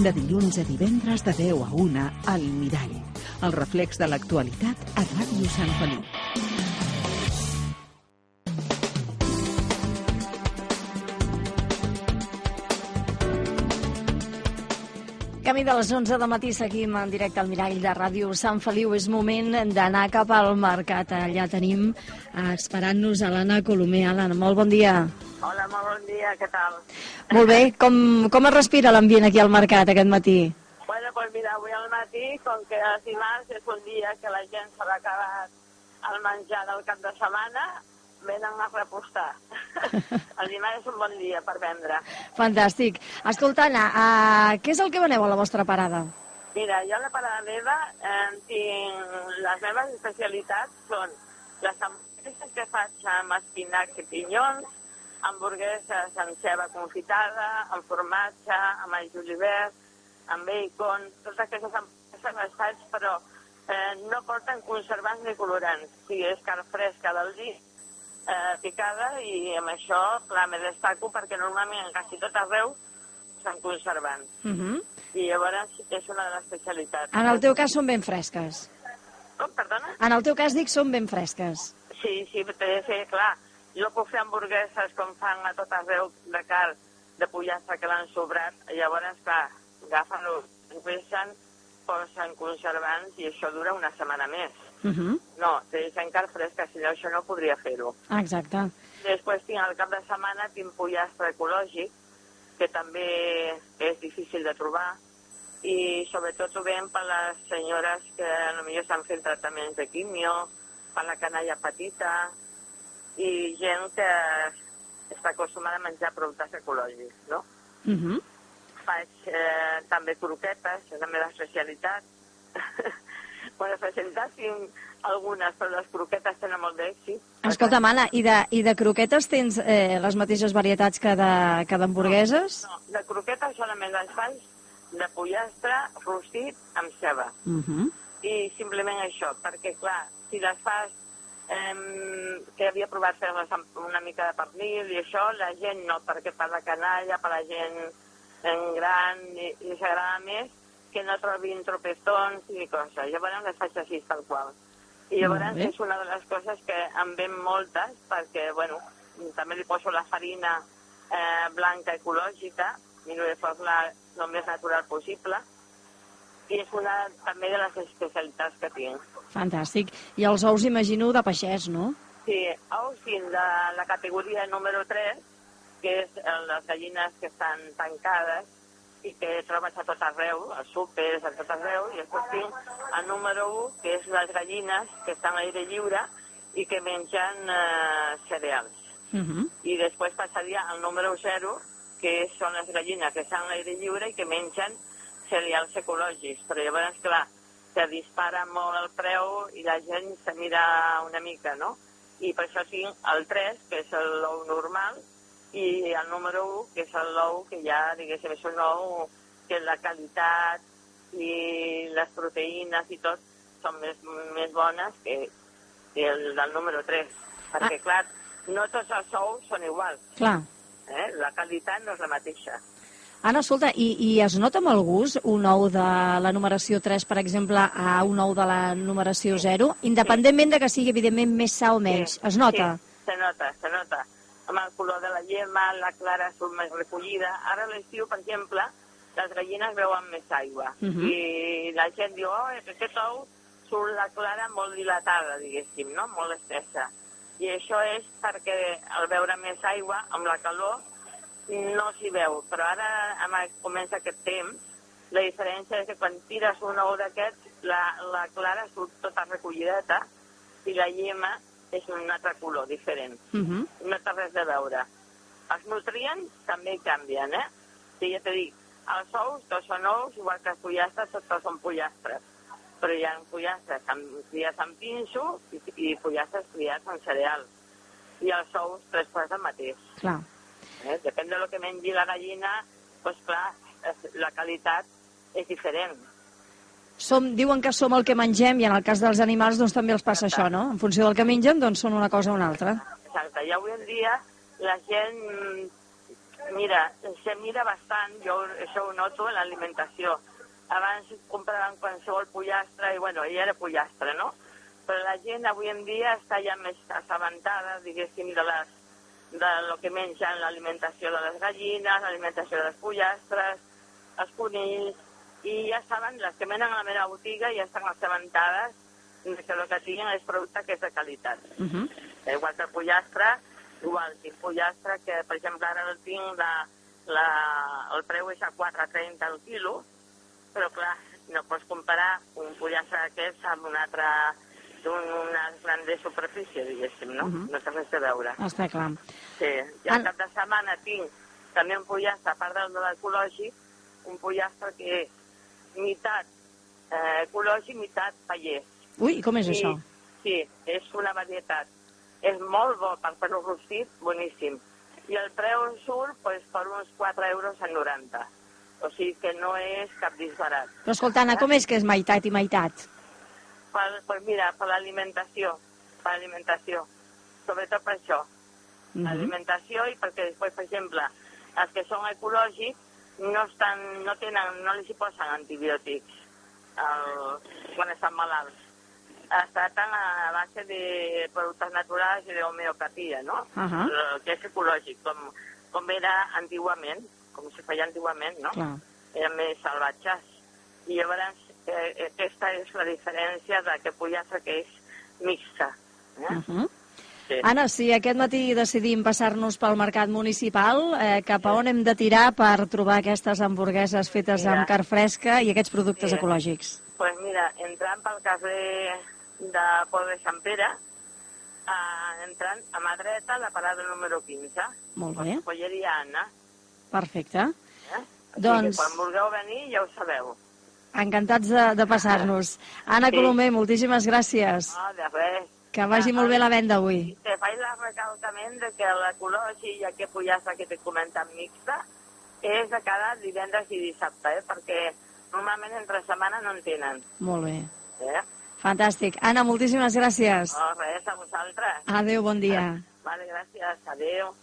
De dilluns a divendres de 10 a 1 al Mirall. El reflex de l'actualitat a Ràdio Sant Feliu. Camí de les 11 de matí seguim en directe al Mirall de Ràdio Sant Feliu. És moment d'anar cap al mercat. Allà tenim eh, esperant-nos a l'Anna Colomer. Alana, molt bon dia. Hola, molt bon dia, què tal? Molt bé. Com, com es respira l'ambient aquí al mercat aquest matí? Bueno, pues mira, avui al matí, com que el dimarts és un dia que la gent s'ha acabat el menjar del cap de setmana, venen a repostar. el dimarts és un bon dia per vendre. Fantàstic. Escolta, Anna, uh, què és el que veneu a la vostra parada? Mira, jo a la parada meva eh, tinc... Les meves especialitats són les hamburgueses que faig amb espinacs i pinyons, hamburgueses amb ceba confitada, amb formatge, amb all julivert, amb bacon, totes aquestes hamburgueses les faig, però eh, no porten conservants ni colorants. O sigui, és carn fresca del dia, eh, picada, i amb això, clar, me destaco perquè normalment quasi tot arreu s'han conservant. Uh -huh. I llavors és una de les especialitats. En el teu cas són ben fresques. Com, perdona? En el teu cas dic són ben fresques. Sí, sí, fer, clar, jo puc fer hamburgueses com fan a tot arreu de carn, de pollastre que l'han sobrat, llavors, clar, agafen-ho, engreixen, posen conservants i això dura una setmana més. Uh -huh. No, te deixen carn fresca, si no això no podria fer-ho. Exacte. Després tinc el cap de setmana, tinc pollastre ecològic, que també és difícil de trobar, i sobretot ho veiem per les senyores que potser estan fent tractaments de quimio, per la canalla petita, i gent que està acostumada a menjar productes ecològics, no? Uh -huh. Faig eh, també croquetes, és la meva especialitat. bueno, especialitat tinc algunes, però les croquetes tenen molt d'èxit. Escolta, Anna, i de, i de croquetes tens eh, les mateixes varietats que d'hamburgueses? No, de croquetes solament les faig de pollastre rostit amb ceba. Uh -huh. I simplement això, perquè, clar, si les fas eh, que havia provat amb una mica de pernil i això, la gent no, perquè per la canalla, per la gent en gran, i, i els agrada més que no trobin tropezons ni coses. Llavors les faig així, tal qual. I llavors és una de les coses que em ven moltes, perquè, bueno, també li poso la farina eh, blanca ecològica, miro de fer-la el més natural possible, i és una també de les especialitats que tinc. Fantàstic. I els ous, imagino, de peixès, no? Sí, ous tinc de la categoria número 3, que és les gallines que estan tancades i que trobes a tot arreu, als súpers, a tot arreu, i després tinc el número 1, que és les gallines que estan a l'aire lliure i que mengen eh, cereals. Uh -huh. I després passaria al número 0, que són les gallines que estan a l'aire lliure i que mengen cereals ecològics. Però llavors, clar, se dispara molt el preu i la gent se mira una mica, no? I per això tinc el 3, que és l'ou normal, i el número 1, que és l'ou que ja, diguéssim, és un ou que la qualitat i les proteïnes i tot són més, més bones que, que el del número 3. Perquè, Ah. clar, no tots els ous són iguals. Clar. Eh? La qualitat no és la mateixa. Anna, escolta, i, i es nota amb el gust un ou de la numeració 3, per exemple, a un ou de la numeració 0, independentment de que sigui, evidentment, més sa o menys? Sí, Es nota? Sí, se nota, se nota. Amb el color de la llema, la clara surt més recollida. Ara a l'estiu, per exemple, les gallines veuen més aigua. Mhm. I la gent diu, oh, aquest ou surt la clara molt dilatada, diguéssim, no? molt estesa. I això és perquè al veure més aigua, amb la calor, no s'hi veu. Però ara amb, comença aquest temps, la diferència és que quan tires un ou d'aquests, la, la clara surt tota recollideta i la llema és un altre color diferent. Uh -huh. No té res de veure. Els nutrients també canvien, eh? Sí, ja t'he dit, els ous, tots són ous, igual que els pollastres, tots són pollastres. Però hi ha pollastres amb, criats amb pinso i, i pollastres criats amb cereal. I els ous, tres quarts del mateix. Clar. Eh? Depèn de lo que mengi la gallina, doncs clar, la qualitat és diferent. Som, diuen que som el que mengem i en el cas dels animals doncs també els passa això, no? En funció del que mengen doncs són una cosa o una altra. Exacte. I avui en dia la gent mm, Mira, se mira bastant, jo això ho noto en l'alimentació. Abans compraven qualsevol pollastre i, bueno, ella era pollastre, no? Però la gent avui en dia està ja més assabentada, diguéssim, de les de lo que mengen l'alimentació de les gallines, l'alimentació de les pollastres, els conills, i ja saben, les que venen a la meva botiga ja estan assabentades de que el que tinguin és producte que és de qualitat. Uh -huh. Igual que el pollastre, igual que el pollastre, que per exemple ara el tinc, la, la, el preu és a 4,30 el quilo, però clar, no pots comparar un pollastre d'aquests amb un altre d'una gran de superfície, diguéssim, no? Uh -huh. No té res a veure. Està clar. Sí, i al cap de setmana tinc també un pollastre, a part del de l'ecològic, un pollastre que és meitat eh, ecològic, meitat pallers. Ui, com és Sí, això? sí, és una varietat. És molt bo per fer-ho rostit, boníssim. I el preu surt pues, per uns 4 euros en 90. O sigui que no és cap disbarat. Però escolta, Anna, com és que és meitat i meitat? Per, pues mira, per l'alimentació, per l'alimentació. Sobretot per això. Uh -huh. Alimentació i perquè després, per exemple, els que són ecològics no, estan, no, tenen, no els hi posen antibiòtics el, quan estan malalts. Es tracten a base de productes naturals i d'homeopatia, no? Ahà. El que és ecològic, com, com era antigament, com se feia antigament, no? Clar. eren més salvatges. I llavors eh, aquesta és la diferència d'aquest pollastre que és mixta. Eh? Uh -huh. sí. Anna, si aquest matí decidim passar-nos pel mercat municipal, eh, cap a on hem de tirar per trobar aquestes hamburgueses fetes Mira. amb carn fresca i aquests productes Sí. ecològics? pues mira, entrant pel carrer de Pol de Sant Pere, eh, entrant a mà dreta, la parada número 15. Molt bé. Polleria Anna. Perfecte. Eh? O Doncs- sigui que quan vulgueu venir ja ho sabeu. Encantats de, de passar-nos. Anna Sí. Colomer, moltíssimes gràcies. No, de res. Que vagi molt bé la venda avui. Te faig el recalcament de que l'ecològic i aquest pollastre que t'he comentat mixta és de cada divendres i dissabte, eh? perquè normalment entre setmana no en tenen. Molt bé. Eh? Fantàstic. Anna, moltíssimes gràcies. No, res, a vosaltres. Adéu, bon dia. Vale, gràcies. Adéu.